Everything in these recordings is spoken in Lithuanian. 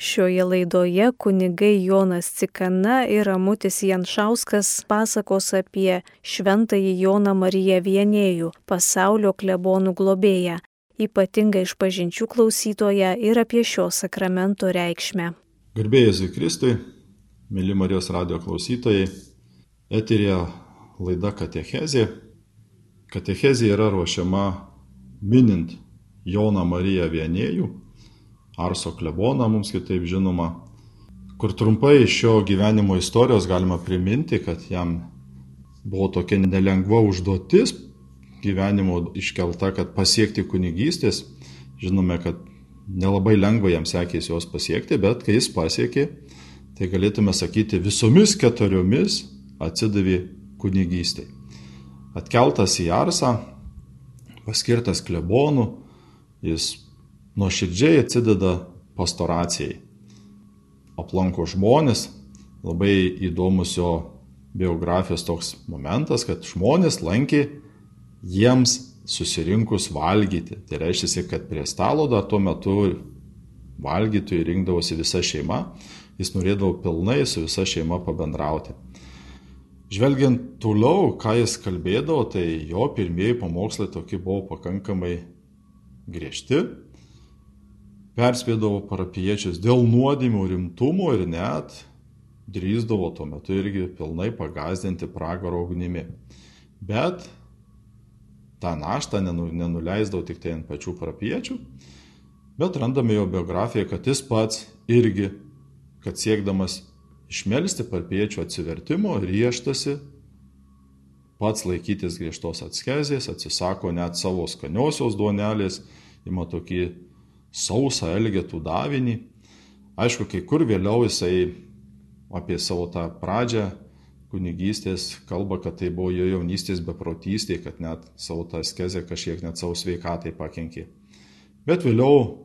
Šioje laidoje kunigai Jonas Cikana ir Ramutis Janšauskas pasakos apie šventąjį Joną Mariją Vienėjų, pasaulio klebonų globėją, ypatingą išpažinčių klausytoją ir apie šio sakramento reikšmę. Garbėjai Zikristui, mėly Marijos radio klausytojai, eterija laida Katechezė. Katechezė yra ruošiama minint Joną Mariją Vienėjų Arso kleboną, mums kitaip žinoma, kur trumpai iš šio gyvenimo istorijos galima priminti, kad jam buvo tokia nelengva užduotis gyvenimo iškelta, kad pasiekti kunigystės. Žinome, kad nelabai lengva jam sekėsi jos pasiekti, bet kai jis pasiekė, tai galėtume sakyti visomis keturiomis atsidavė kunigystėje. Atkeltas į Arsą, paskirtas klebonų, jis nuoširdžiai atsideda pastoracijai. Aplanko žmonės, labai įdomus jo biografijos toks momentas, kad žmonės lankė jiems susirinkus valgyti. Tai reiškia, kad prie stalo dar tuo metu valgytojai rinkdavosi visa šeima, jis norėdavo pilnai su visa šeima pabendrauti. Žvelgiant toliau, ką jis kalbėdavo, tai jo pirmieji pamokslai tokie buvo pakankamai griežti, perspėdavo parapiečius dėl nuodėmių rimtumo ir net drįzdavo tuo metu irgi pilnai pagazdinti pragaro ugnimi. Bet tą naštą nenuleisdavo tik tai ant pačių parapiečių, bet randame jo biografiją, kad jis pats irgi, kad siekdamas išmelsti parapiečių atsivertimo, rieštasi pats laikytis griežtos atskezės, atsisako net savo skaniosios duonelės, ima tokį sausą elgetų davinį. Aišku, kai kur vėliau jisai apie savo tą pradžią kunigystės kalba, kad tai buvo jo jaunystės beprotystė, kad net savo tą skezę kažkiek net savo sveikatai pakenkė. Bet vėliau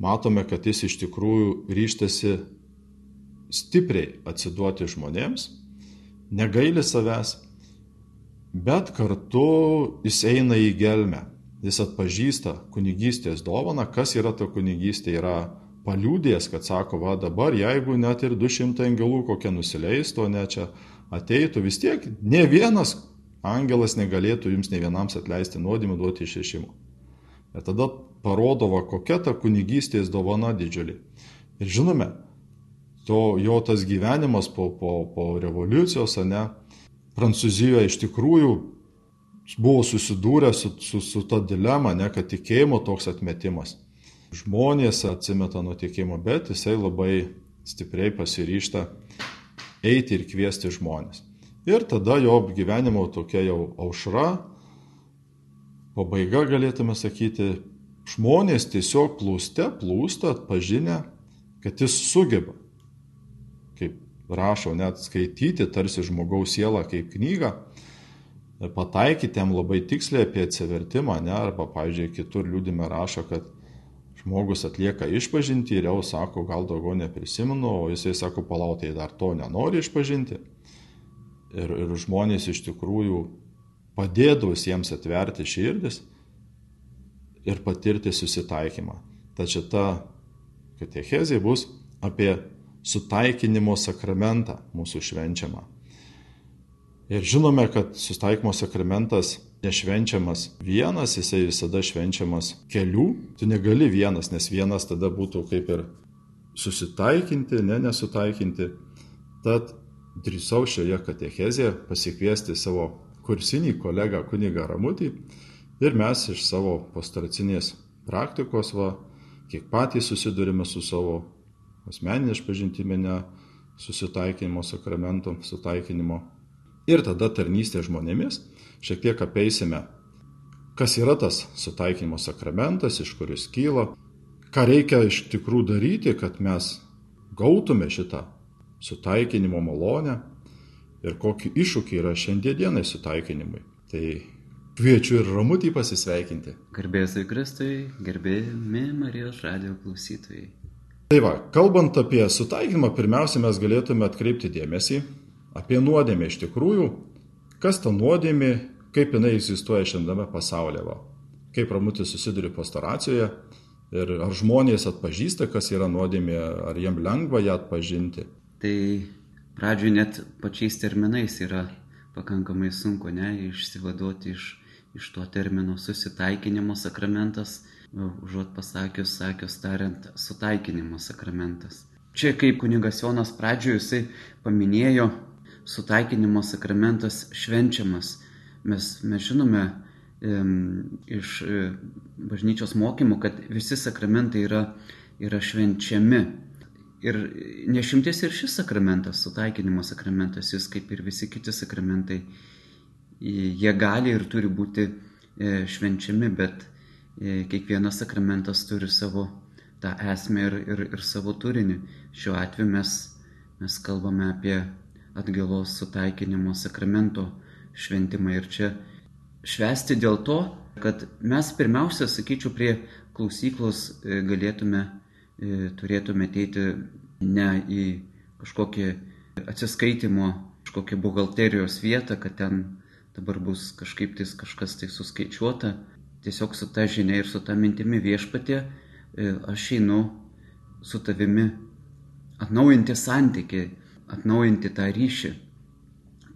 matome, kad jis iš tikrųjų ryštasi stipriai atsiduoti žmonėms, negaili savęs, bet kartu jis eina į gelmę jis atpažįsta kunigystės dovaną, kas yra ta kunigystė, yra paliūdės, kad sako, va dabar, jeigu net ir 200 angelų kokie nusileistų, ne čia ateitų, vis tiek ne vienas angelas negalėtų jums ne vienams atleisti nuodėmę duoti išešimų. Ir tada parodo, va, kokia ta kunigystės dovana didžiulė. Ir žinome, to, jo tas gyvenimas po, po, po revoliucijos, ne, Prancūzijoje iš tikrųjų buvo susidūrę su, su, su ta dilema, ne, kad tikėjimo toks atmetimas. Žmonės atsimeta nuo tikėjimo, bet jisai labai stipriai pasiryšta eiti ir kviesti žmonės. Ir tada jo gyvenimo tokia jau aušra, pabaiga galėtume sakyti, žmonės tiesiog plūste plūsta atpažinę, kad jis sugeba, kaip rašo, net skaityti tarsi žmogaus sielą kaip knygą, pataikyti jam labai tiksliai apie atsivertimą, ne, arba, pavyzdžiui, kitur liūdime rašo, kad žmogus atlieka išpažinti ir jau sako, gal daugiau neprisimenu, o jisai sako, palautai dar to nenori išpažinti. Ir, ir žmonės iš tikrųjų padėdavus jiems atverti širdis ir patirti susitaikymą. Tačiau ta katechezė bus apie sutaikinimo sakramentą mūsų švenčiamą. Ir žinome, kad sustaikymo sakramentas nešvenčiamas vienas, jisai visada švenčiamas kelių. Tu negali vienas, nes vienas tada būtų kaip ir susitaikinti, ne nesutaikinti. Tad drįsau šioje katechezėje pasikviesti savo kursinį kolegą kunigą Ramutį ir mes iš savo pastoracinės praktikos, va, kiek patys susidurime su savo asmeninė išpažintimene susitaikinimo sakramento, sutaikinimo ir tada tarnystė žmonėmis, šiek tiek apeisime, kas yra tas sutaikymo sakramentas, iš kuris kyla, ką reikia iš tikrųjų daryti, kad mes gautume šitą sutaikinimo malonę ir kokį iššūkį yra šiandienai sutaikinimui. Tai kviečiu ir ramutį pasisveikinti. Garbėsiu Kristui, gerbėjami Marijos radio klausytojai. Tai va, kalbant apie sutaikinimą, pirmiausia, mes galėtume atkreipti dėmesį, apie nuodėmę iš tikrųjų, kas ta nuodėmė, kaip jinai egzistuoja šiandiename pasaulyje. Kaip Ramutis susiduria pastoracijoje, Ir ar žmonės atpažįsta, kas yra nuodėmė, ar jiem lengva ją atpažinti. Tai pradžiui net pačiais terminais yra pakankamai sunku, ne, išsivaduoti iš, iš to termino susitaikinimo sakramentas, užuot pasakius, sakius tariant, sutaikinimo sakramentas. Čia kaip kunigas Jonas pradžioje jisai paminėjo, sutaikinimo sakramentas švenčiamas. Mes, mes žinome, iš e, bažnyčios mokymų, kad visi sakramentai yra, yra švenčiami. Ir nešimtis ir šis sakramentas, sutaikinimo sakramentas, jis kaip ir visi kiti sakramentai, jie gali ir turi būti e, švenčiami, bet e, kiekvienas sakramentas turi savo tą esmę ir, ir, ir savo turinį. Šiuo atveju mes, mes kalbame apie atgalos sutaikinimo sakramento šventimą ir čia švesti dėl to, kad mes pirmiausia, sakyčiau, prie klausyklos e, galėtume, e, turėtume ateiti ne į kažkokį atsiskaitimo, kažkokią buhalterijos vietą, kad ten dabar bus kažkaip tais kažkas tai suskaičiuota. Tiesiog su ta žinia ir su ta mintimi viešpatė e, aš einu su tavimi atnaujinti santyki, atnaujinti tą ryšį.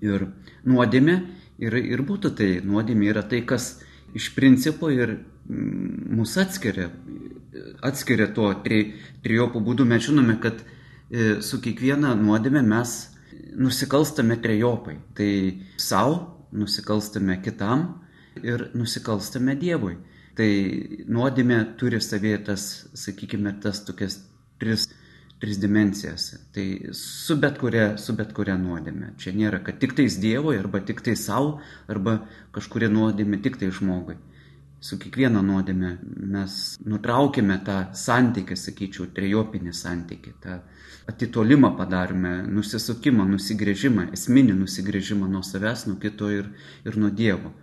Ir nuodėmė ir, ir būtų tai. Nuodėmė yra tai, kas iš principo ir mm, mus atskiria. Atskiria to tri, trijopų būdų. Mes žinome, kad e, su kiekviena nuodėmė mes nusikalstame trejopai. Tai savo, nusikalstame kitam ir nusikalstame Dievui. Tai nuodėmė turi savėje tas, sakykime, tas tokias tris tris dimensijas. Tai su bet kuria, su bet kuria nuodėme. Čia nėra, kad tik tais Dievui, arba tik tai savo, arba kažkuria nuodėme tik tai žmogui. Su kiekviena nuodėme mes nutraukime tą santykį, sakyčiau, trejopinį santykį, tą atitolimą padarome, nusisukimą, nusigrėžimą, esminį nusigrėžimą nuo savęs, nuo kito ir, ir nuo Dievo.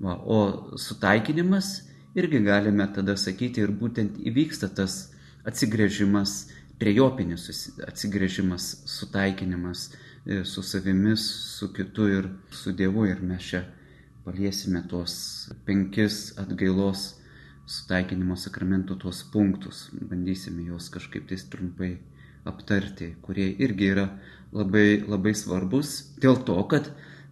Va, o sutaikinimas irgi galime tada sakyti ir būtent įvyksta tas atsigrėžimas trejopinis atsigrėžimas, sutaikinimas e, su savimis, su kitu ir su Dievu. Ir mes čia paliesime tuos penkis atgailos sutaikinimo sakramento tuos punktus. Bandysime juos kažkaip tais trumpai aptarti, kurie irgi yra labai, labai svarbus dėl to, kad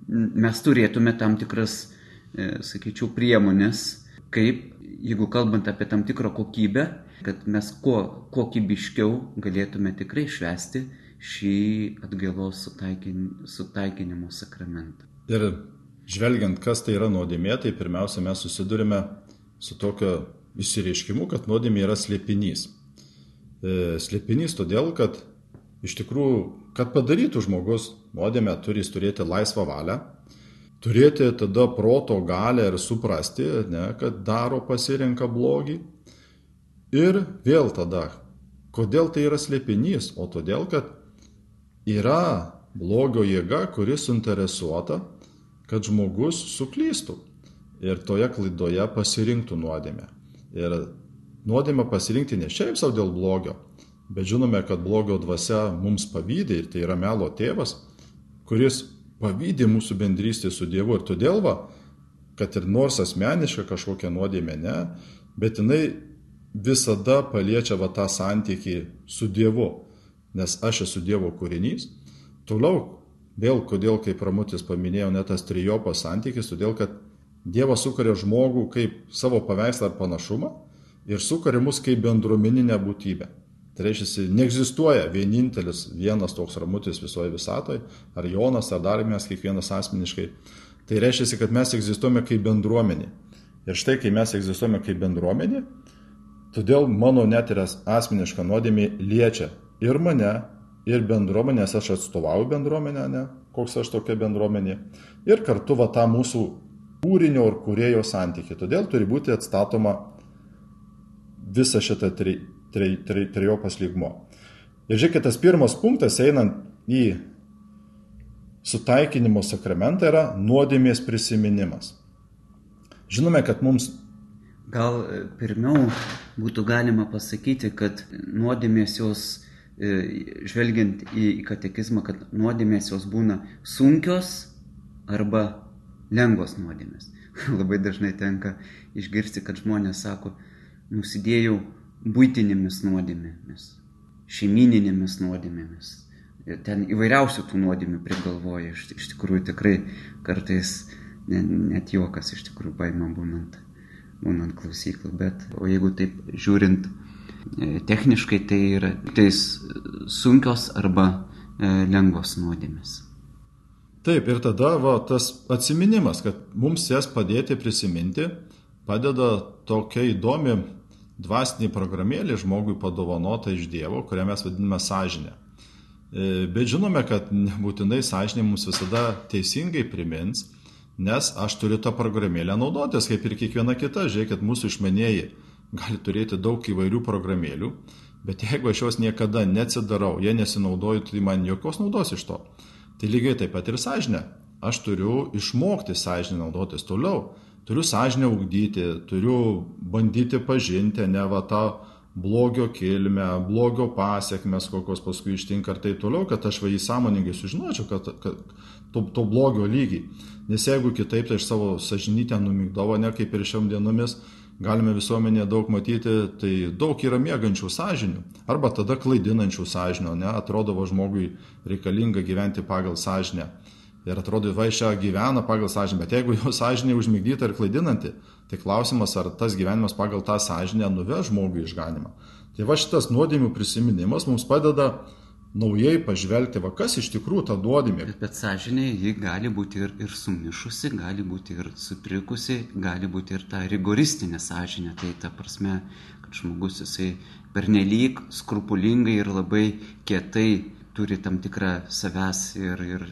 mes turėtume tam tikras, e, sakyčiau, priemonės, kaip, jeigu kalbant apie tam tikrą kokybę, kad mes kuo kokybiškiau galėtume tikrai švesti šį atgailos sutaikin, sutaikinimo sakramentą. Ir žvelgiant, kas tai yra nuodėmė, tai pirmiausia mes susidurime su tokio išsireiškimu, kad nuodėmė yra slėpinys. E, slėpinys todėl, kad iš tikrųjų, kad padarytų žmogus nuodėmę, turi jis turėti laisvą valią, turėti tada proto galę ir suprasti, ne, kad daro pasirenka blogį Ir vėl tada, kodėl tai yra slėpinys? O todėl, kad yra blogio jėga, kuris suinteresuota, kad žmogus suklystų ir toje klaidoje pasirinktų nuodėmę. Ir nuodėmę pasirinkti ne šiaip savo dėl blogio, bet žinome, kad blogio dvasia mums pavydė ir tai yra melo tėvas, kuris pavydė mūsų bendrystį su Dievu ir todėl va, kad ir nors asmeniška kažkokia nuodėmė ne, bet jinai visada paliečia va tą santykį su Dievu, nes aš esu Dievo kūrinys. Toliau, vėl kodėl, kaip Ramutis paminėjo, net tas trijopas santykis, todėl kad Dievas sukuria žmogų kaip savo paveikslą ar panašumą ir sukuria mus kaip bendruomeninę būtybę. Tai reiškia, neegzistuoja vienintelis vienas toks ramutis visoje visatoje, ar Jonas, ar dar mes kiekvienas asmeniškai. Tai reiškia, kad mes egzistuojame kaip bendruomenė. Ir štai, kai mes egzistuojame kaip bendruomenė, Todėl mano net ir asmeniška nuodėmė liečia ir mane, ir bendruomenę, nes aš atstovauju bendruomenę, ne, koks aš tokia bendruomenė, ir kartu va tą mūsų kūrinio ir kūrėjo santykių. Todėl turi būti atstatoma visa šita tri, tri, tri, trijopas lygmo. Ir žiūrėkit, tas pirmas punktas einant į sutaikinimo sakramentą yra nuodėmės prisiminimas. Žinome, kad mums Gal e, pirmiau būtų galima pasakyti, kad nuodėmės jos, e, žvelgiant į katekizmą, kad nuodėmės jos būna sunkios arba lengvos nuodėmės. Labai dažnai tenka išgirsti, kad žmonės sako, nusidėjau būtinėmis nuodėmėmis, šeimininėmis nuodėmėmis. Ten įvairiausių tų nuodėmių prigalvoja, iš, iš tikrųjų tikrai kartais ne, net juokas iš tikrųjų paima būnant, būnant klausyklų, bet o jeigu taip žiūrint e, techniškai, tai yra tais sunkios arba e, lengvos nuodėmės. Taip, ir tada va, tas atsiminimas, kad mums jas padėti prisiminti, padeda tokia įdomi dvasinė programėlė žmogui padovanota iš Dievo, kurią mes vadiname sąžinę. E, bet žinome, kad nebūtinai sąžinė mums visada teisingai primins, nes aš turiu tą programėlę naudotis, kaip ir kiekviena kita. Žiūrėkit, mūsų išmanėjai gali turėti daug įvairių programėlių, bet jeigu aš jos niekada neatsidarau, jie nesinaudoju, tai man jokios naudos iš to. Tai lygiai taip pat ir sąžinė. Aš turiu išmokti sąžinę naudotis toliau turiu sąžinę ugdyti, turiu bandyti pažinti, ne va tą blogio kilmę, blogio pasiekmes, kokios paskui ištinka ir taip toliau, kad aš va jį sąmoningai sužinočiau, kad, kad to, to blogio lygiai. Nes jeigu kitaip, tai aš savo sažinytę numigdavo, ne kaip ir šiom dienomis, galime visuomenėje daug matyti, tai daug yra mėgančių sąžinių, arba tada klaidinančių sąžinių, ne, atrodo žmogui reikalinga gyventi pagal sąžinę. Ir atrodo, va iš čia gyvena pagal sąžinę, bet jeigu jo sąžinė užmigdyta ir klaidinanti, tai klausimas, ar tas gyvenimas pagal tą sąžinę nuves žmogų išganimą. Tai va šitas nuodėmių prisiminimas mums padeda naujai pažvelgti, va kas iš tikrųjų ta nuodėmė. Bet, bet sąžinė, ji gali būti ir, ir sumišusi, gali būti ir sutrikusi, gali būti ir ta rigoristinė sąžinė. Tai ta prasme, kad žmogus jisai pernelyg skrupulingai ir labai kietai turi tam tikrą savęs ir, ir,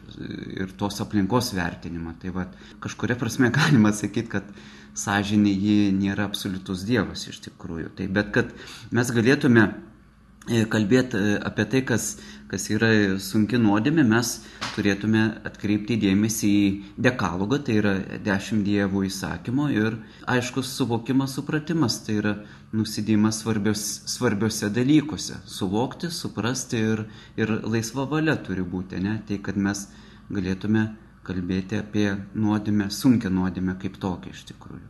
ir tos aplinkos vertinimą. Tai va, kažkuria prasme galima sakyti, kad sąžinė ji nėra absoliutus dievas iš tikrųjų. Tai, bet kad mes galėtume e, kalbėti e, apie tai, kas, kas yra sunki nuodėmė, mes turėtume atkreipti dėmesį į dekalogą, tai yra dešimt dievų įsakymo ir aiškus suvokimas, supratimas, tai yra nusidėjimas svarbios, svarbiose dalykuose. Suvokti, suprasti ir, ir laisva valia turi būti, ne? tai kad mes galėtume kalbėti apie nuodėmę, sunkę nuodėmę kaip tokią iš tikrųjų.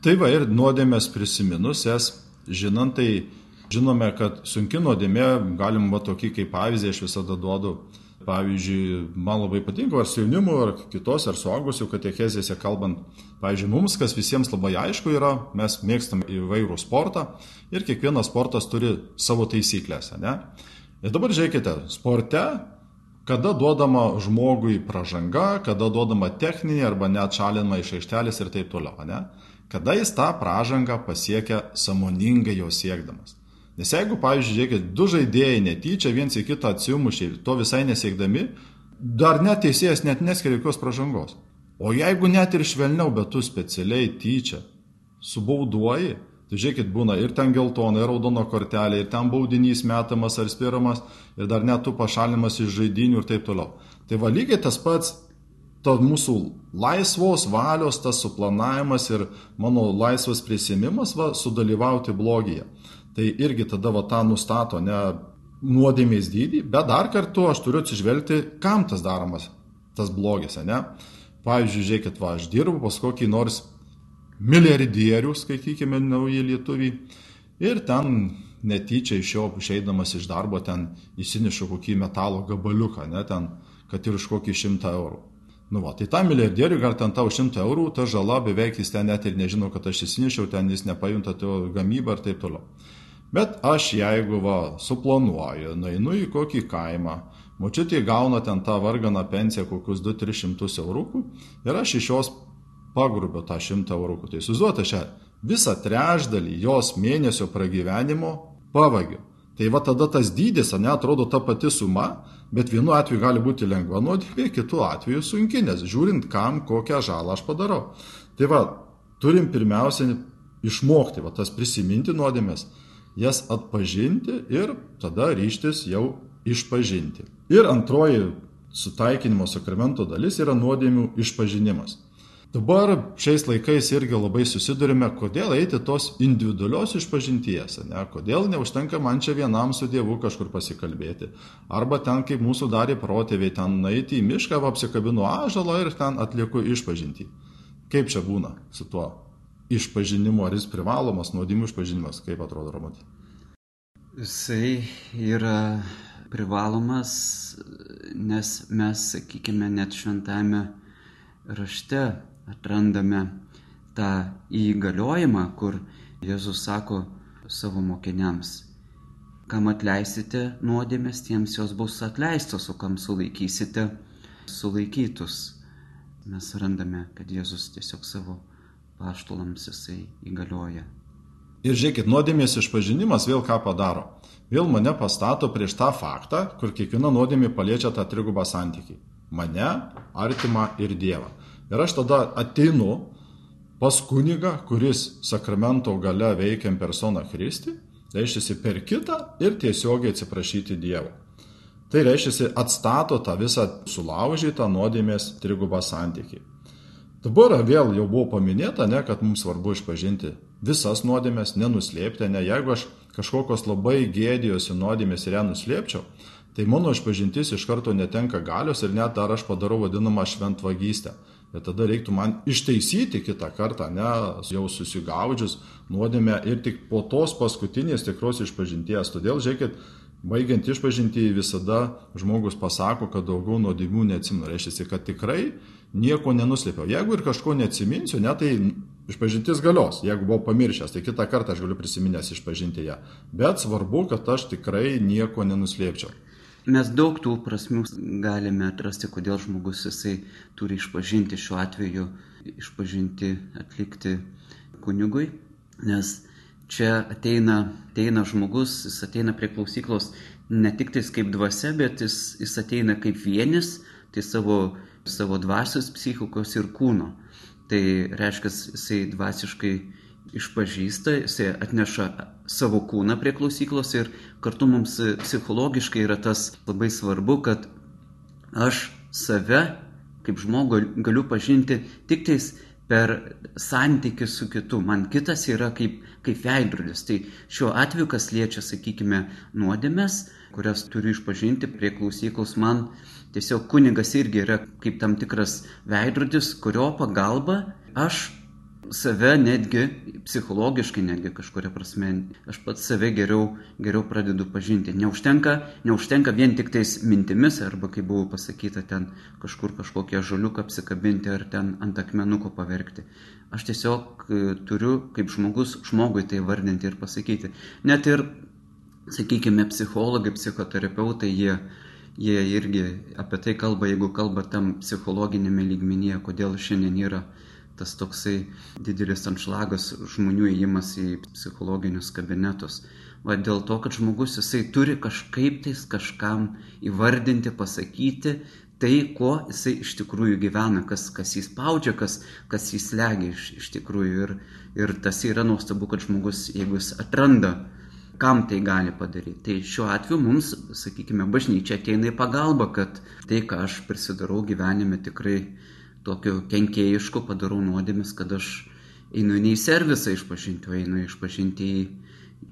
Tai va ir nuodėmės prisiminus, jas žinant, tai žinome, kad sunki nuodėmė, galim va tokį kaip pavyzdį, aš visada duodu Pavyzdžiui, man labai patinka, ar su jaunimu, ar kitos, ar suaugusių katechezėse kalbant. Pavyzdžiui, mums, kas visiems labai aišku yra, mes mėgstam įvairų sportą ir kiekvienas sportas turi savo taisyklės. Ne? Ir dabar žiūrėkite, sporte, kada duodama žmogui pažanga, kada duodama techninė arba net šalinama iš aikštelės ir taip toliau. Ne? Kada jis tą pažangą pasiekia samoningai jo siekdamas. Nes jeigu, pavyzdžiui, žiūrėkit, du žaidėjai netyčia viens į kitą atsimušė, to visai nesiekdami, dar net teisėjas net neskiria jokios pažangos. O jeigu net ir švelniau, bet tu specialiai tyčia subauduoji, tai žiūrėkit, būna ir ten geltona, ir raudona kortelė, ir ten baudinys metamas ar spiramas, ir dar net tu pašalimas iš žaidinių ir taip toliau. Tai va lygiai tas pats to mūsų laisvos valios, tas suplanavimas ir mano laisvas prisimimas va, sudalyvauti blogyje tai irgi tada va tą nustato ne nuodėmės dydį, bet dar kartu aš turiu atsižvelgti, kam tas daromas, tas blogis, ne? Pavyzdžiui, žiūrėkit, va, aš dirbu pas kokį nors milijardierių, skaitykime, nauji lietuviai, ir ten netyčia iš jo išeidamas iš darbo ten įsinešu kokį metalo gabaliuką, ne, ten, kad ir už kokį šimtą eurų. Nu, va, tai tam milijardieriui gal ten tau 100 eurų, ta žala beveik jis ten net ir nežino, kad aš įsinešiau, ten jis nepajunta to gamybą ir taip toliau. Bet aš jeigu va, suplanuoju, nueinu į kokį kaimą, močiutė gauna ten tą varganą pensiją kokius 2-300 eurų ir aš iš jos pagrubiu tą 100 eurų. Tai suzuota šią visą trečdalį jos mėnesio pragyvenimo pavagiu. Tai va tada tas dydis, ne, atrodo ta pati suma, bet vienu atveju gali būti lengva nuodėmė, kitu atveju sunki, nes žiūrint, kam kokią žalą aš padarau. Tai va, turim pirmiausia išmokti, va tas prisiminti nuodėmės jas atpažinti ir tada ryštis jau išpažinti. Ir antroji sutaikinimo sakramento dalis yra nuodėmių išpažinimas. Dabar šiais laikais irgi labai susidurime, kodėl eiti tos individualios išpažinties, ne? kodėl neužtenka man čia vienam su Dievu kažkur pasikalbėti. Arba ten, kaip mūsų darė protėviai, ten nueiti į mišką, apsikabinu ažalą ir ten atlieku išpažinti. Kaip čia būna su tuo išpažinimo, ar jis privalomas, nuodimų išpažinimas, kaip atrodo Romatė? Jisai yra privalomas, nes mes, sakykime, net šventame rašte atrandame tą įgaliojimą, kur Jėzus sako savo mokiniams, kam atleisite nuodėmės, tiems jos bus atleistos, o kam sulaikysite, sulaikytus. Mes randame, kad Jėzus tiesiog savo paštulams jisai įgalioja. Ir žiūrėkit, nuodėmės išpažinimas vėl ką padaro. Vėl mane pastato prieš tą faktą, kur kiekviena nuodėmė paliečia tą trigubą santykį. Mane, artimą ir Dievą. Ir aš tada ateinu pas kunigą, kuris sakramento gale veikia persona Kristi reiškia per kitą ir tiesiogiai atsiprašyti Dievo. Tai reiškia atstato tą visą sulaužytą nuodėmės trigubą santykį. Dabar vėl jau buvo paminėta, ne, kad mums svarbu išpažinti visas nuodėmės, nenuslėpti, ne, jeigu aš kažkokios labai gėdėjosi nuodėmės ir ją nuslėpčiau, tai mano išpažintis iš karto netenka galios ir net dar aš padarau vadinamą šventvagystę. Ir tada reiktų man ištaisyti kitą kartą, ne, jau susigaudžius nuodėmę ir tik po tos paskutinės tikros išpažinties. Todėl, žiūrėkit, baigiant išpažinti visada žmogus pasako, kad daugiau nuodėmių neatsimenu. Reiškia, kad tikrai nieko nenuslėpiau. Jeigu ir kažko neatsiminsiu, ne, tai išpažintis galios. Jeigu buvau pamiršęs, tai kitą kartą aš galiu prisiminęs išpažinti ją. Bet svarbu, kad aš tikrai nieko nenuslėpčiau. Mes daug tų prasmių galime atrasti, kodėl žmogus jisai turi išpažinti šiuo atveju, išpažinti atlikti kunigui, nes čia ateina, ateina žmogus, jis ateina prie klausyklos ne tik tais kaip dvasia, bet jis, jis ateina kaip vienis, tai savo, savo dvasios, psichikos ir kūno. Tai reiškia, jisai dvasiškai išpažįsta, jisai atneša savo kūną prie klausyklos ir kartu mums psichologiškai yra tas labai svarbu, kad aš save kaip žmogų galiu pažinti tik tais per santykių su kitu. Man kitas yra kaip, kaip veidrodis. Tai šiuo atveju, kas liečia, sakykime, nuodėmės, kurias turiu išpažinti prie klausyklos, man tiesiog kunigas irgi yra kaip tam tikras veidrodis, kurio pagalba aš save netgi psichologiškai, netgi kažkuria prasme, aš pats save geriau, geriau pradedu pažinti. Neužtenka, neužtenka vien tik tais mintimis, arba kaip buvo pasakyta, ten kažkur kažkokią žaliuką apsikabinti ar ten ant akmenuko paverkti. Aš tiesiog e, turiu kaip žmogus žmogui tai vardinti ir pasakyti. Net ir, sakykime, psichologai, psichoterapeutai, jie, jie irgi apie tai kalba, jeigu kalba tam psichologinėme lygmenyje, kodėl šiandien yra tas toksai didelis anšlagas žmonių įėjimas į psichologinius kabinetus. Va dėl to, kad žmogus jisai turi kažkaip tais kažkam įvardinti, pasakyti tai, kuo jisai iš tikrųjų gyvena, kas, kas jį spaudžia, kas, kas jį slegia iš, iš tikrųjų. Ir, ir tas yra nuostabu, kad žmogus, jeigu jis atranda, kam tai gali padaryti. Tai šiuo atveju mums, sakykime, bažnyčia ateina į pagalbą, kad tai, ką aš prisidarau gyvenime, tikrai tokiu kenkėjišku padarau nuodėmis, kad aš einu ne į servisą išpažinti, o einu išpažinti į,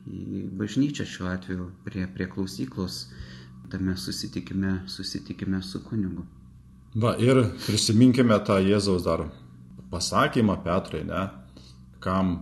į bažnyčią šiuo atveju prie, prie klausyklos, tame susitikime, susitikime su kunigu. Va ir prisiminkime tą Jėzaus dar pasakymą Petrai, ne, kam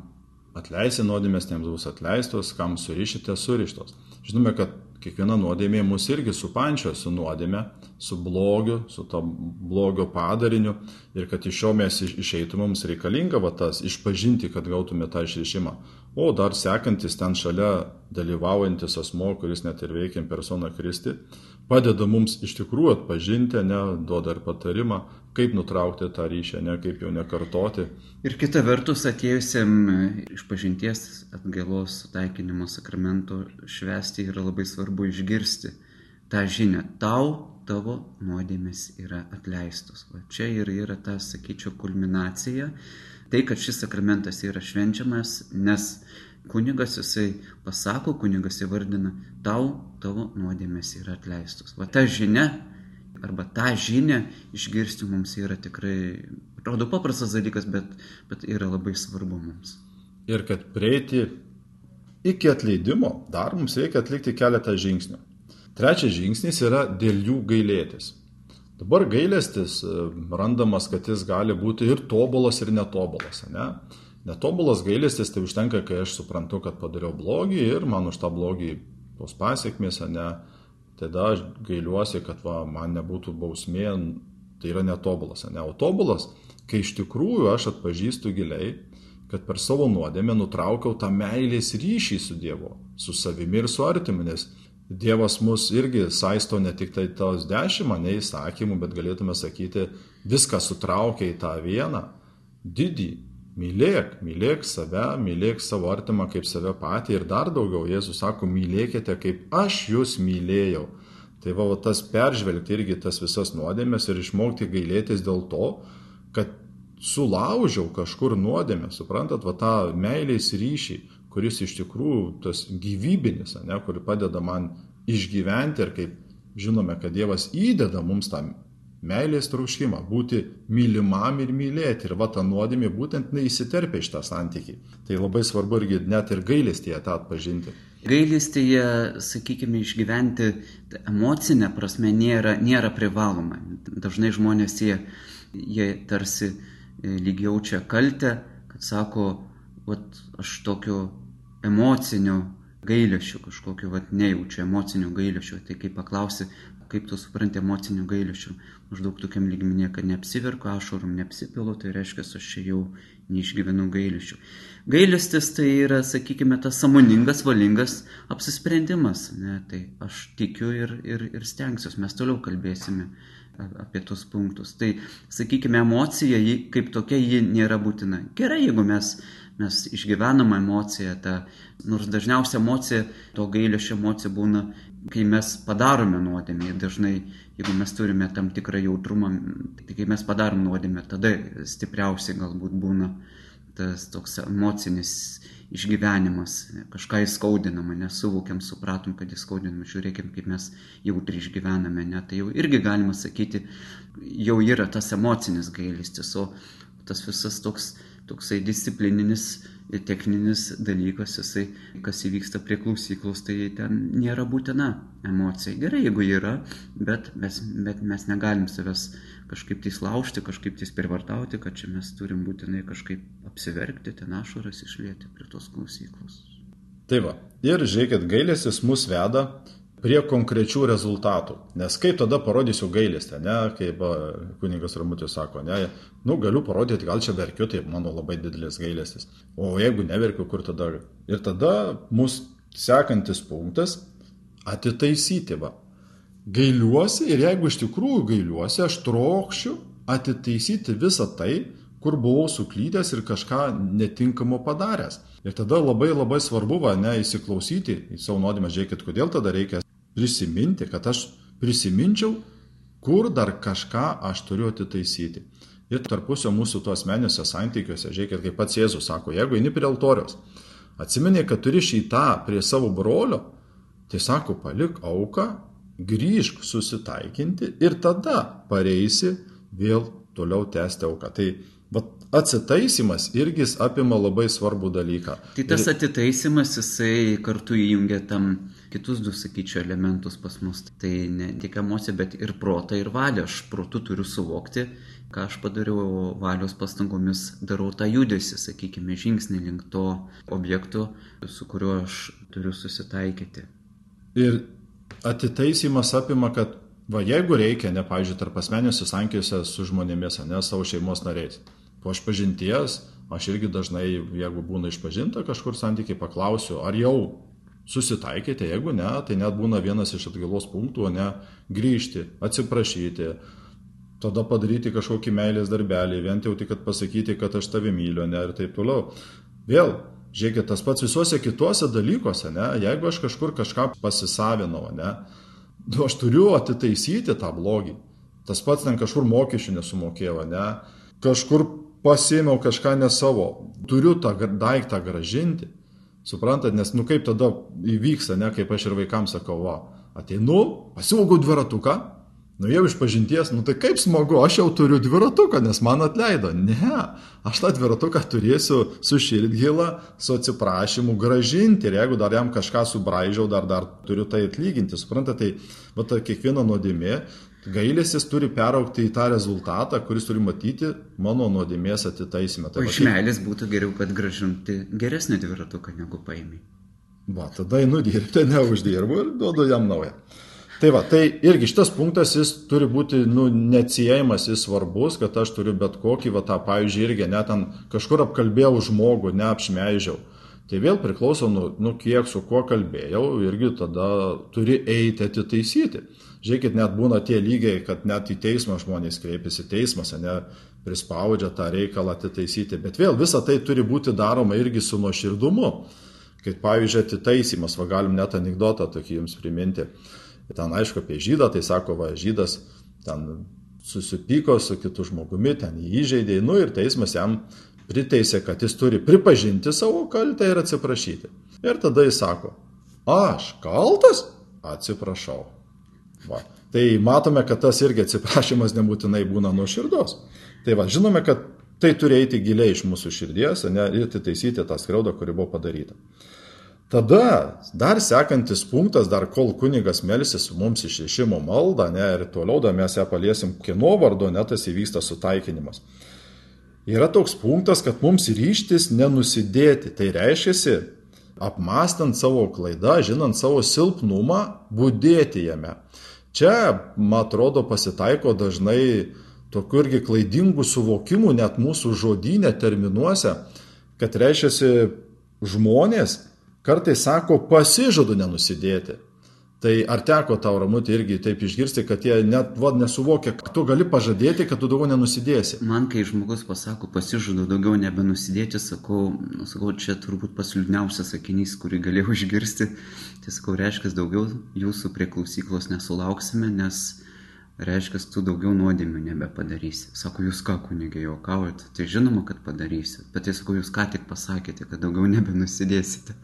atleisi nuodėmės, tiems bus atleistos, kam surišite, surištos. Žinome, kad kiekviena nuodėmė mus irgi supančio su nuodėmė, su blogiu, su to blogio padariniu ir kad iš jo mes išeitų mums reikalinga va tas išpažinti, kad gautume tą išrišimą. O dar sekantis ten šalia dalyvaujantis asmo, kuris net ir veikia persona Kristi, padeda mums iš tikrųjų atpažinti, ne, duoda ir patarimą, kaip nutraukti tą ryšį, ne, kaip jau nekartoti. Ir kita vertus, atėjusiam iš pažinties atgailos sutaikinimo sakramento švesti yra labai svarbu išgirsti tą žinią. Tau tavo nuodėmės yra atleistos. Va čia ir yra ta, sakyčiau, kulminacija. Tai, kad šis sakramentas yra švenčiamas, nes kunigas jisai pasako, kunigas įvardina, tau tavo nuodėmės yra atleistos. Va ta žinia arba tą žinią išgirsti mums yra tikrai, atrodo paprastas dalykas, bet, bet yra labai svarbu mums. Ir kad prieiti iki atleidimo, dar mums reikia atlikti keletą žingsnių. Trečias žingsnis yra dėl jų gailėtis. Dabar gailestis e, randamas, kad jis gali būti ir tobulas, ir netobulas. Ne? Netobulas gailestis tai užtenka, kai aš suprantu, kad padariau blogį ir man už tą blogį tos pasiekmės, ne, tada aš gailiuosi, kad va, man nebūtų bausmė, tai yra netobulas, ne, o tobulas, kai iš tikrųjų aš atpažįstu giliai, kad per savo nuodėmę nutraukiau tą meilės ryšį su Dievu, su savimi ir su artimu, nes Dievas mus irgi saisto ne tik tai tos dešimt, ne įsakymų, bet galėtume sakyti, viską sutraukia į tą vieną didį. Mylėk, mylėk save, mylėk savo artimą kaip save patį ir dar daugiau, Jėzus sako, mylėkite kaip aš jūs mylėjau. Tai va, va tas peržvelgti irgi tas visas nuodėmės ir išmokti gailėtis dėl to, kad sulaužiau kažkur nuodėmę, suprantat, va tą meilės ryšį, kuris iš tikrųjų tas gyvybinis, ne, kuri padeda man išgyventi ir kaip žinome, kad Dievas įdeda mums tą meilės trauškimą, būti mylimam ir mylėti. Ir va ta nuodėmė būtent neįsiterpia iš tą santykį. Tai labai svarbu irgi net ir gailestėje tą atpažinti. Gailestėje, sakykime, išgyventi emocinę prasme nėra, nėra privaloma. Dažnai žmonės jie, jie tarsi e, lyg jaučia kaltę, kad sako, vat, aš tokio emocinio gailėšio kažkokio, vat, nejaučiu emocinio gailėšio. Tai kai paklausi, kaip tu supranti emocinių gailėšių, maždaug tokiam lygmenė, kad neapsiverku ašarom, neapsipilu, tai reiškia, aš čia jau neišgyvenu gailėšių. Gailestis tai yra, sakykime, tas samoningas, valingas apsisprendimas. Ne? Tai aš tikiu ir, ir, ir stengsiuosi, mes toliau kalbėsime apie tus punktus. Tai, sakykime, emocija kaip tokia ji nėra būtina. Gerai, jeigu mes mes išgyvenam emociją, tą, nors dažniausia emocija, to gailėšio emocija būna, kai mes padarome nuodėmę. Dažnai, jeigu mes turime tam tikrą jautrumą, tai kai mes padarom nuodėmę, tada stipriausiai galbūt būna tas toks emocinis išgyvenimas, kažką įskaudinama, nesuvokiam, supratom, kad įskaudinama, žiūrėkim, kaip mes jautri išgyvename, ne, tai jau irgi galima sakyti, jau yra tas emocinis gailestis, o tas visas toks toksai disciplininis techninis dalykas, jisai, kas įvyksta prie klausyklos, tai ten nėra būtina emocija. Gerai, jeigu yra, bet mes, bet mes negalim savęs kažkaip tai laužti, kažkaip tai privartauti, kad čia mes turim būtinai kažkaip apsiverkti, ten ašaras išlėti prie tos klausyklos. Tai va, ir žiūrėkit, gailėsis mus veda prie konkrečių rezultatų. Nes kaip tada parodysiu gailestę, ne, kaip kuningas Ramutis sako, ne, nu galiu parodyti, gal čia verkiu, tai mano labai didelis gailestis. O jeigu neverkiu, kur tada? Ir tada mūsų sekantis punktas - atitaisyti va. Gailiuosi ir jeigu iš tikrųjų gailiuosi, aš trokščiu atitaisyti visą tai, kur buvau suklydęs ir kažką netinkamo padaręs. Ir tada labai labai svarbu, va, ne, įsiklausyti į savo nuodėmę, žiūrėkit, kodėl tada reikia prisiminti, kad aš prisiminčiau, kur dar kažką aš turiu atitaisyti. Ir tarpusio mūsų tuos asmeniniuose santykiuose, žiūrėkit, kaip pats Jėzus sako, jeigu eini prie altoriaus, atsimeni, kad turi šitą prie savo brolio, tai sako, palik auką, grįžk susitaikinti ir tada pareisi vėl toliau tęsti auką. Tai vat, atsitaisimas irgi apima labai svarbų dalyką. Tai tas atitaisimas, jisai kartu įjungia tam kitus du, sakyčiau, elementus pas mus. Tai ne tik emocija, bet ir protą ir valią. Aš protu turiu suvokti, ką aš padariau, valios pastangomis darau tą judesi, sakykime, žingsnį link to objekto, su kuriuo aš turiu susitaikyti. Ir atitaisimas apima, kad va jeigu reikia, ne, pavyzdžiui, tarp asmeniniuose santykiuose su žmonėmis, ne savo šeimos nariais, po išpažinties aš irgi dažnai, jeigu būna išpažinta kažkur santykiai, paklausiu, ar jau susitaikėte, jeigu ne, tai net būna vienas iš atgailos punktų, ne, grįžti, atsiprašyti, tada padaryti kažkokį meilės darbelį, vien jau tik, kad pasakyti, kad aš tave myliu, ne, ir taip toliau. Vėl, žiūrėkit, tas pats visuose kituose dalykuose, ne, jeigu aš kažkur kažką pasisavinau, ne, nu, aš turiu atitaisyti tą blogį. Tas pats ten kažkur mokesčių nesumokėjau, ne, kažkur pasėmiau kažką ne savo, turiu tą daiktą gražinti. Suprantat, nes nu kaip tada įvyksta, ne, kaip aš ir vaikams sakau, va, ateinu, pasiūgau dviratuką, nu jau iš pažinties, nu tai kaip smagu, aš jau turiu dviratuką, nes man atleido. Ne, aš tą dviratuką turėsiu su širdgila, su atsiprašymu gražinti ir jeigu dar jam kažką subraižiau, dar, dar turiu tai atlyginti. Suprantate, tai va, ta kiekviena nuodėmė Gailėsis turi peraukti į tą rezultatą, kuris turi matyti mano nuodėmės atitaisymą. Tai o iš meilės būtų geriau, kad gražinti geresnį dviratuką negu paėmė. Va, tada einu dirbti, neuždirbu ir duodu jam naują. Tai va, tai irgi šitas punktas jis turi būti, nu, neatsiejamas, jis svarbus, kad aš turiu bet kokį, va, tą, pavyzdžiui, irgi net ten kažkur apkalbėjau žmogų, neapšmeižiau. Tai vėl priklauso, nu, nu, kiek su kuo kalbėjau, irgi tada turi eiti atitaisyti. Žiūrėkit, net būna tie lygiai, kad net į teismą žmonės kreipiasi, teismas, ne, prispaudžia tą reikalą atitaisyti. Bet vėl visa tai turi būti daroma irgi su nuoširdumu. Kaip pavyzdžiui, atitaisimas, va galim net anegdotą tokį jums priminti. Ten aišku apie žydą, tai sako, va, žydas ten susipyko su kitu žmogumi, ten jį įžeidė, nu ir teismas jam priteisė, kad jis turi pripažinti savo kaltę ir atsiprašyti. Ir tada jis sako, aš kaltas? Atsiprašau. Va. Tai matome, kad tas irgi atsiprašymas nebūtinai būna nuo širdos. Tai va, žinome, kad tai turi eiti giliai iš mūsų širdies ne, ir atitaisyti tą skriaudą, kuri buvo padaryta. Tada dar sekantis punktas, dar kol kunigas melsis mums išrišimo maldą, ne, ir toliau dar mes ją paliesim kieno vardu, net tas įvyksta sutaikinimas. Yra toks punktas, kad mums ryštis nenusidėti. Tai reiškia, apmastant savo klaidą, žinant savo silpnumą, būdėti jame. Čia, man atrodo, pasitaiko dažnai tokių irgi klaidingų suvokimų net mūsų žodynė terminuose, kad reiškia žmonės kartais sako, pasižadu nenusidėti. Tai ar teko tau ramutį irgi taip išgirsti, kad jie net vad nesuvokia, kad tu gali pažadėti, kad tu daugiau nenusidėsi? Man, kai žmogus pasako, pasižadu daugiau nebenusidėti, sakau, nu, sakau, čia turbūt pasliūdniausias sakinys, kurį galėjau išgirsti. Tai sakau, reiškia, daugiau jūsų prie klausyklos nesulauksime, nes reiškia, tu daugiau nuodėmių nebepadarysi. Sako, jūs ką, kunigai, juokaujate, tai žinoma, kad padarysi. Bet tai sakau, jūs ką tik pasakėte, kad daugiau nebenusidėsite.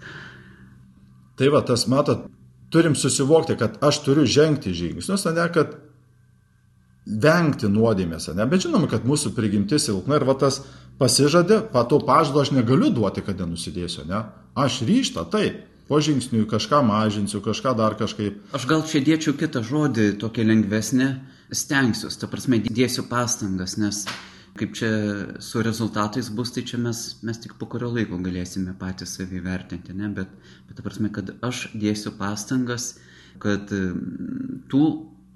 Tai va, tas matot, turim susivokti, kad aš turiu žengti žingsnius, ne kad vengti nuodėmės, ne, bet žinoma, kad mūsų prigimtis silpna ir va tas pasižadė, pato pažado aš negaliu duoti, kad nenusidėsiu, ne, aš ryštą, taip, po žingsnių kažką mažinsiu, kažką dar kažkaip. Aš gal čia dėčiau kitą žodį, tokia lengvesnė, stengsiuosi, ta prasme, dėsiu pastangas, nes Kaip čia su rezultatais bus, tai čia mes, mes tik po kurio laiko galėsime patys savį vertinti, ne? bet, bet ta prasme, kad aš dėsiu pastangas, kad tų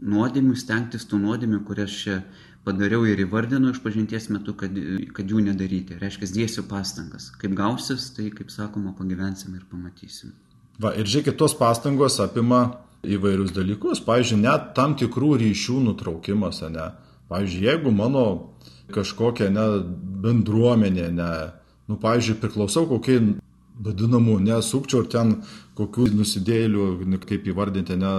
nuodėmių, stengtis tų nuodėmių, kurias čia padariau ir įvardinu iš pažinties metu, kad, kad jų nedaryti. Reiškia, dėsiu pastangas. Kaip gausis, tai, kaip sakoma, pagyvensim ir pamatysim. Va, ir žiūrėkit, tos pastangos apima įvairius dalykus. Pavyzdžiui, net tam tikrų ryšių nutraukimas, ne? Pavyzdžiui, jeigu mano kažkokią ne, bendruomenę, ne, nu, pavyzdžiui, priklausau kokiai vadinamų, nesukčiau ten kokių nusidėlių, kaip įvardinti, ne.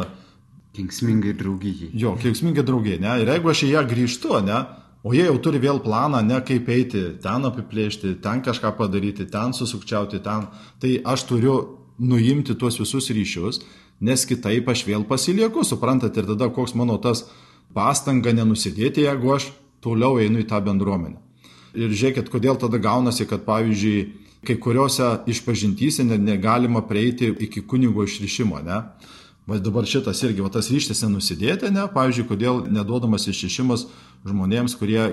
Kenksmingai draugijai. Jo, kenksmingai draugijai, ne. Ir jeigu aš į ją grįžtu, ne, o jie jau turi vėl planą, ne kaip eiti, ten apiplėšti, ten kažką padaryti, ten susukčiauti, ten, tai aš turiu nuimti tuos visus ryšius, nes kitaip aš vėl pasilieku, suprantate, ir tada koks mano tas pastanga nenusidėti, jeigu aš toliau einu į tą bendruomenę. Ir žiūrėkit, kodėl tada gaunasi, kad pavyzdžiui, kai kuriuose išpažintyse negalima prieiti iki kunigo išrišimo, ne? Va dabar šitas irgi, va tas ryštis nenusidėti, ne? Pavyzdžiui, kodėl neduodamas išrišimas žmonėms, kurie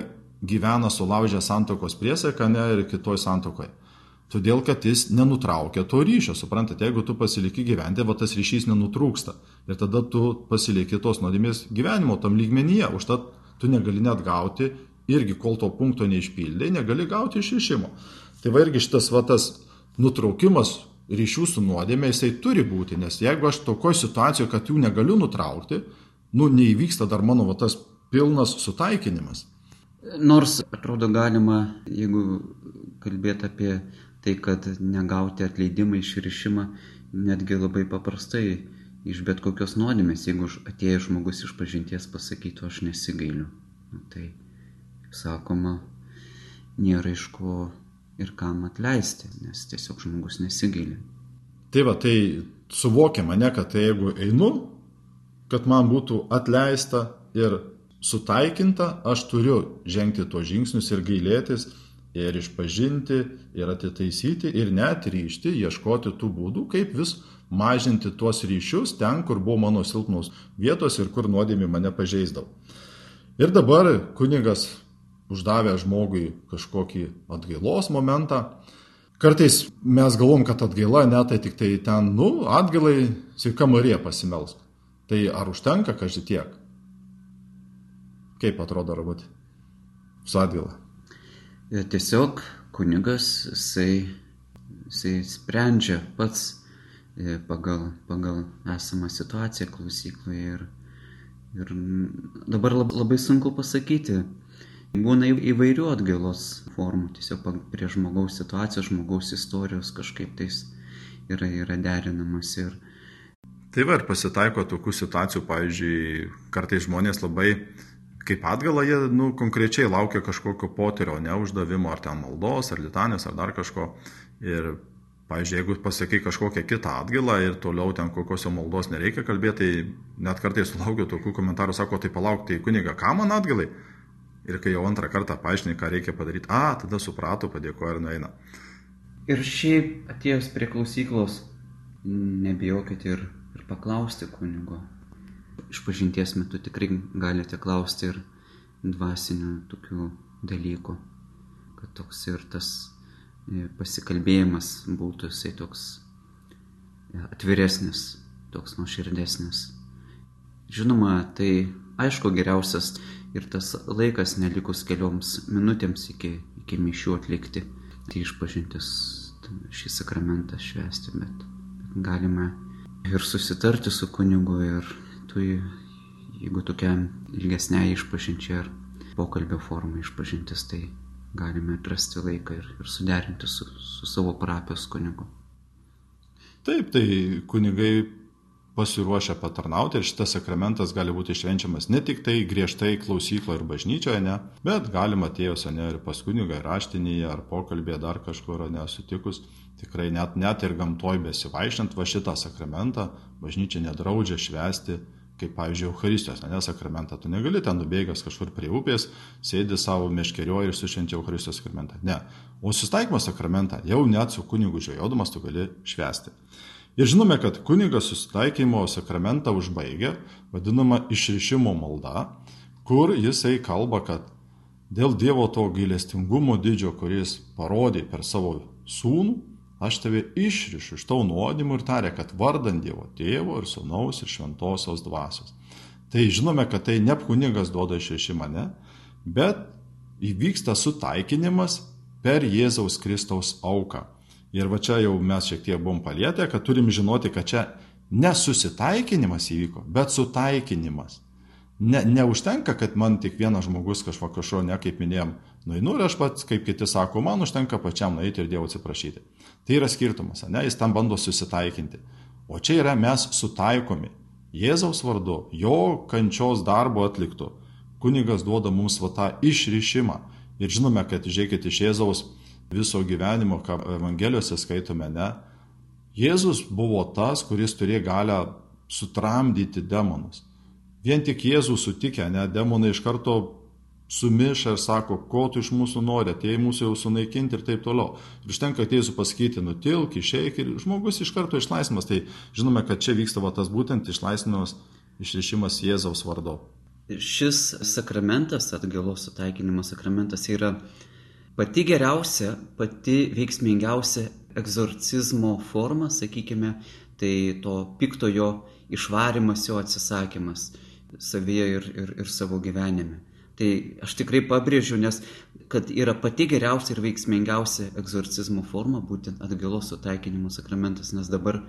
gyvena sulaužę santokos priesaiką, ne, ir kitoj santokoje. Todėl, kad jis nenutraukia to ryšio, suprantate, jeigu tu pasiliki gyventi, va tas ryšys nenutrūksta. Ir tada tu pasiliki tos nuodėmės gyvenimo tam lygmenyje. Užtat tu negali net gauti, irgi kol to punkto neišpildai, negali gauti išrišimo. Tai va irgi šitas va tas nutraukimas ryšių su nuodėmė, jisai turi būti, nes jeigu aš tokoj situacijoje, kad jų negaliu nutraukti, nu neįvyksta dar mano va tas pilnas sutaikinimas. Nors atrodo galima, jeigu kalbėti apie tai, kad negauti atleidimą išrišimą, netgi labai paprastai iš bet kokios nuodėmės, jeigu atėjęs žmogus iš pažinties pasakytų, aš nesigailiu. Nu, tai, sakoma, nėra iš ko ir kam atleisti, nes tiesiog žmogus nesigaili. Tai va, tai suvokiama, ne, kad tai jeigu einu, kad man būtų atleista ir sutaikinta, aš turiu žengti tuos žingsnius ir gailėtis, ir išpažinti, ir atitaisyti, ir net ryšti, ieškoti tų būdų, kaip vis mažinti tuos ryšius ten, kur buvo mano silpnos vietos ir kur nuodėmė mane pažeisdavo. Ir dabar kunigas uždavė žmogui kažkokį atgailos momentą, Kartais mes galvom, kad atgaila, ne, tai tik tai ten, nu, atgailai, sveika Marija pasimelsk. Tai ar užtenka, kažkai tiek? Kaip atrodo, ar būti su atgaila? E, tiesiog kunigas, jisai, jisai sprendžia pats pagal, pagal esamą situaciją klausykloje ir, ir dabar labai sunku pasakyti, Būna įvairių atgailos formų, tiesiog prie žmogaus situacijos, žmogaus istorijos kažkaip tais yra, yra derinamas. Ir... Tai va ir pasitaiko tokių situacijų, pavyzdžiui, kartais žmonės labai kaip atgalą jie nu, konkrečiai laukia kažkokio potyrio, ne uždavimo, ar ten maldos, ar litanės, ar dar kažko. Ir, pavyzdžiui, jeigu pasakai kažkokią kitą atgailą ir toliau ten kokios maldos nereikia kalbėti, tai net kartais sulaukiu tokių komentarų, sako, tai palauk, tai kuniga, ką man atgalai? Ir kai jau antrą kartą paaiškini, ką reikia padaryti, a, tada suprato, padėkoja ir nueina. Ir šiaip atėjus prie klausyklos, nebijokit ir, ir paklausti kunigo. Išpažinties metu tikrai galite klausti ir dvasinių tokių dalykų, kad toks ir tas pasikalbėjimas būtų jisai toks e, atviresnis, toks nuoširdesnis. Žinoma, tai aišku geriausias ir tas laikas nelikus kelioms minutėms iki, iki mišių atlikti, tai išpažintis šį sakramentą švesti, bet, bet galime ir susitarti su kunigu ir tu, jeigu tokia ilgesnė išpažinčia ar pokalbio forma išpažintis, tai galime atrasti laiką ir, ir suderinti su, su savo parapijos kunigu. Taip, tai kunigai pasiruošę patarnauti ir šitas sakramentas gali būti švenčiamas ne tik tai griežtai klausykloje ir bažnyčioje, ne, bet galima atėjus ne ir pas kunigą raštinėje ar pokalbėje dar kažkur nesutikus. Tikrai net, net ir gamtoj besivaišant va šitą sakramentą bažnyčia nedraudžia švesti kaip, pavyzdžiui, Euharistijos, ne sakramentą. Tu negali ten nubėgęs kažkur prie upės, sėdi savo meškerioje ir sušventi Euharistijos sakramentą. Ne. O susitaikymo sakramentą jau net su kunigu žiojodamas tu gali švesti. Ir žinome, kad kunigas susitaikymo sakramentą užbaigia, vadinama išrišimo malda, kur jisai kalba, kad dėl Dievo to gailestingumo didžio, kuris parodė per savo sūnų, aš tave išrišu iš tavo nuodimų ir tarė, kad vardant Dievo tėvo ir sūnaus ir šventosios dvasios. Tai žinome, kad tai ne kunigas duoda išrišimą, ne, bet įvyksta sutaikinimas per Jėzaus Kristaus auką. Ir va čia jau mes šiek tiek buvom palietę, kad turim žinoti, kad čia nesusitaikinimas įvyko, bet sutaikinimas. Ne, neužtenka, kad man tik vienas žmogus kažko kažko, ne kaip minėjom, nueinu ir aš pats, kaip kiti sako, man užtenka pačiam nueiti ir Dievo atsiprašyti. Tai yra skirtumas, ne, jis tam bando susitaikinti. O čia yra mes sutaikomi. Jėzaus vardu, jo kančios darbo atliktų. Kunigas duoda mums va tą išrišimą. Ir žinome, kad žiūrėkit iš Jėzaus viso gyvenimo, ką Evangelijose skaitome, ne. Jėzus buvo tas, kuris turėjo galę sutramdyti demonus. Vien tik Jėzų sutikę, ne, demonai iš karto sumiša ir sako, ko tu iš mūsų nori, atėjai mūsų jau sunaikinti ir taip toliau. Ir užtenka ateisiu pasakyti, nutilk, išeik ir žmogus iš karto išlaisvimas. Tai žinome, kad čia vyksta va, tas būtent išlaisvinimas, išrišimas Jėzaus vardu. Šis sakramentas, atgalos sutaikinimo sakramentas yra pati geriausia, pati veiksmingiausia egzorcizmo forma, sakykime, tai to piktojo išvarimas, jo atsisakymas savyje ir, ir, ir savo gyvenime. Tai aš tikrai pabrėžiu, nes kad yra pati geriausia ir veiksmingiausia egzorcizmo forma, būtent atgalos sutaikinimo sakramentas, nes dabar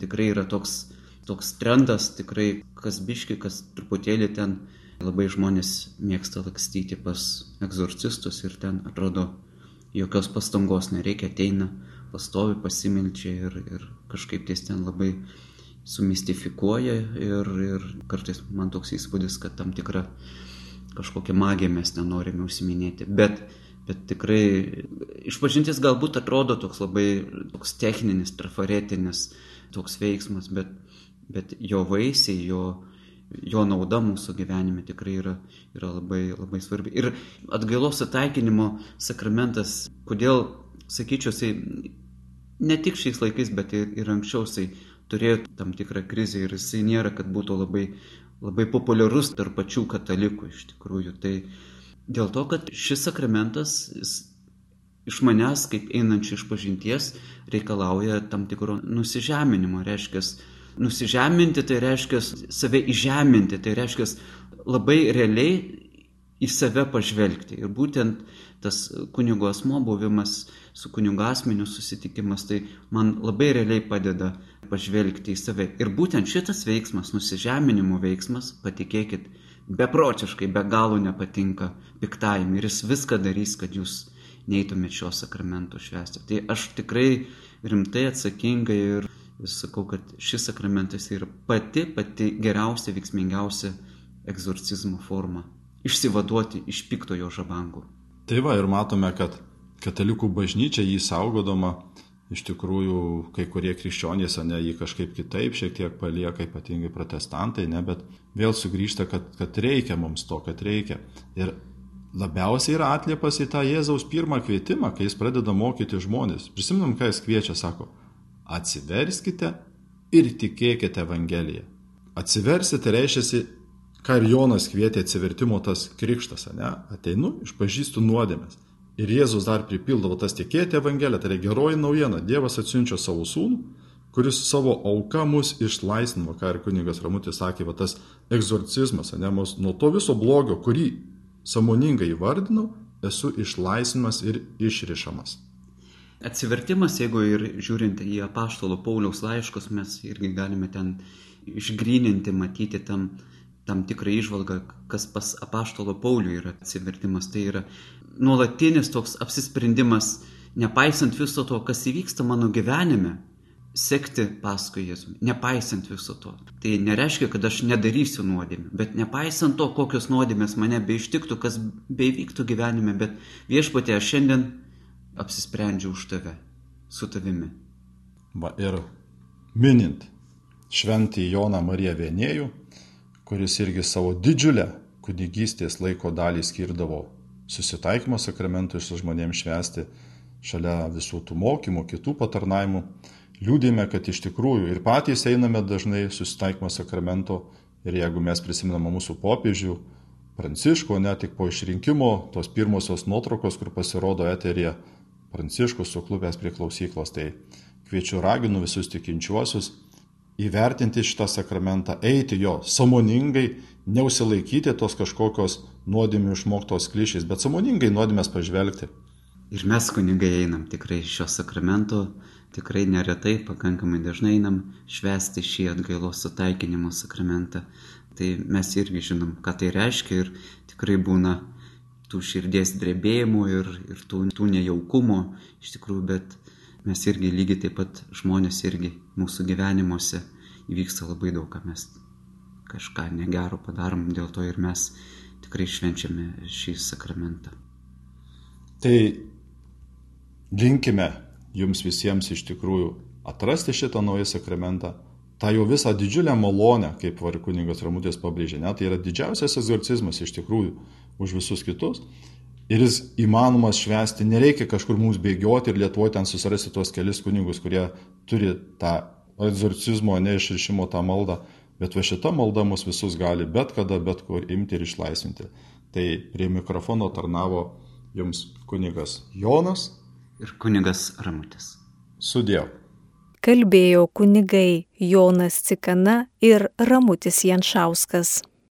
tikrai yra toks, toks trendas, tikrai kas biški, kas truputėlį ten Labai žmonės mėgsta lakstyti pas egzorcistus ir ten atrodo jokios pastangos nereikia, ateina, pastovi, pasimilčia ir, ir kažkaip ties ten labai sumistifikuoja ir, ir kartais man toks įspūdis, kad tam tikrą kažkokią magiją mes nenorime užsiminėti. Bet, bet tikrai išpažintis galbūt atrodo toks labai toks techninis, trafaretinis toks veiksmas, bet, bet jo vaisiai, jo, jo nauda mūsų gyvenime tikrai yra, yra labai, labai svarbi. Ir atgailos ataikinimo sakramentas, kodėl, sakyčiau, jisai ne tik šiais laikais, bet ir, ir anksčiau jisai turėjo tam tikrą krizę ir jisai nėra, kad būtų labai, labai populiarus tarp pačių katalikų iš tikrųjų. Tai dėl to, kad šis sakramentas iš manęs, kaip einančių iš pažinties, reikalauja tam tikro nusižeminimo. Reiškia, nusižeminti tai reiškia save įžeminti, tai reiškia labai realiai į save pažvelgti. Ir būtent tas kunigo asmo buvimas su kunigo asmeniu susitikimas, tai man labai realiai padeda pažvelgti į save. Ir būtent šitas veiksmas, nusižeminimo veiksmas, patikėkit, beprotiškai, be galo nepatinka piktajam ir jis viską darys, kad jūs neįtumėt šio sakramento švęsti. Tai aš tikrai rimtai atsakingai ir sakau, kad šis sakramentas yra pati, pati geriausia, veiksmingiausia egzorcizmo forma - išsivaduoti iš piktojo žabangų. Tai va ir matome, kad katalikų bažnyčia jį saugodama, iš tikrųjų kai kurie krikščionys, ne, jį kažkaip kitaip šiek tiek palieka, ypatingai protestantai, ne, bet vėl sugrįžta, kad, kad reikia mums to, kad reikia. Ir labiausiai yra atliepas į tą Jėzaus pirmą kvietimą, kai jis pradeda mokyti žmonės. Prisiminam, ką jis kviečia, sako, atsiverskite ir tikėkite Evangeliją. Atsiversite reiškia, ką ir Jonas kvietė atsivertimo tas krikštas, ne? Ateinu, išpažįstu nuodėmės. Ir Jėzus dar pripildavo tas tikėti Evangeliją, tai yra geroji naujiena. Dievas atsiunčia savo sūnų, kuris savo auka mus išlaisvino, ką ir kunigas Ramutis sakė, va tas egzorcizmas, ne, mus nuo to viso blogio, kurį samoningai įvardinau, esu išlaisvinamas ir išrišamas. Atsivertimas, jeigu ir žiūrint į apaštalo Pauliaus laiškus, mes irgi galime ten išgryninti, matyti tam, tam tikrą išvalgą, kas pas apaštalo Paulių yra atsivertimas. Tai yra nuolatinis toks apsisprendimas, nepaisant viso to, kas įvyksta mano gyvenime, sekti paskui Jėzų, nepaisant viso to. Tai nereiškia, kad aš nedarysiu nuodėmę, bet nepaisant to, kokios nuodėmės mane beištiktų, kas beivyktų gyvenime, bet viešpatė aš šiandien apsisprendžiu už tave, su tavimi. Va ir minint šventį Joną Mariją Vienėjų, kuris irgi savo didžiulę kunigystės laiko dalį skirdavo susitaikymo sakramentui su žmonėms švesti, šalia visų tų mokymų, kitų patarnavimų, liūdime, kad iš tikrųjų ir patys einame dažnai susitaikymo sakramento ir jeigu mes prisimename mūsų popiežių, Pranciško, net tik po išrinkimo, tos pirmosios nuotraukos, kur pasirodo eterija Pranciškus suklubęs prie klausyklos, tai kviečiu raginu visus tikinčiuosius įvertinti šitą sakramentą, eiti jo samoningai, neusilaikyti tos kažkokios nuodėmių išmoktos klišės, bet samoningai nuodėmės pažvelgti. Ir mes kunigai einam tikrai šio sakramento tikrai neretai, pakankamai dažnai einam švesti šį atgailos sutaikinimo sakramentą. Tai mes irgi žinom, ką tai reiškia ir tikrai būna tų širdies drebėjimų ir, ir tų, tų nejaukumo iš tikrųjų, bet mes irgi lygiai taip pat žmonės irgi mūsų gyvenimuose įvyksta labai daug, ką mes kažką negero padarom, dėl to ir mes tikrai švenčiame šį sakramentą. Tai linkime jums visiems iš tikrųjų atrasti šitą naują sakramentą, tą jau visą didžiulę malonę, kaip varikuningas Ramutis pabrėžė, net tai yra didžiausias egzorcizmas iš tikrųjų už visus kitus. Ir jis įmanomas švesti, nereikia kažkur mums bėgioti ir Lietuvoje ten susirasti tuos kelis kunigus, kurie turi tą egzorcizmo neišrišimo tą maldą, bet va šita malda mus visus gali bet kada, bet kur imti ir išlaisvinti. Tai prie mikrofono tarnavo jums kunigas Jonas ir kunigas Ramutis. Sudėjau. Kalbėjo kunigai Jonas Cikana ir Ramutis Janšauskas.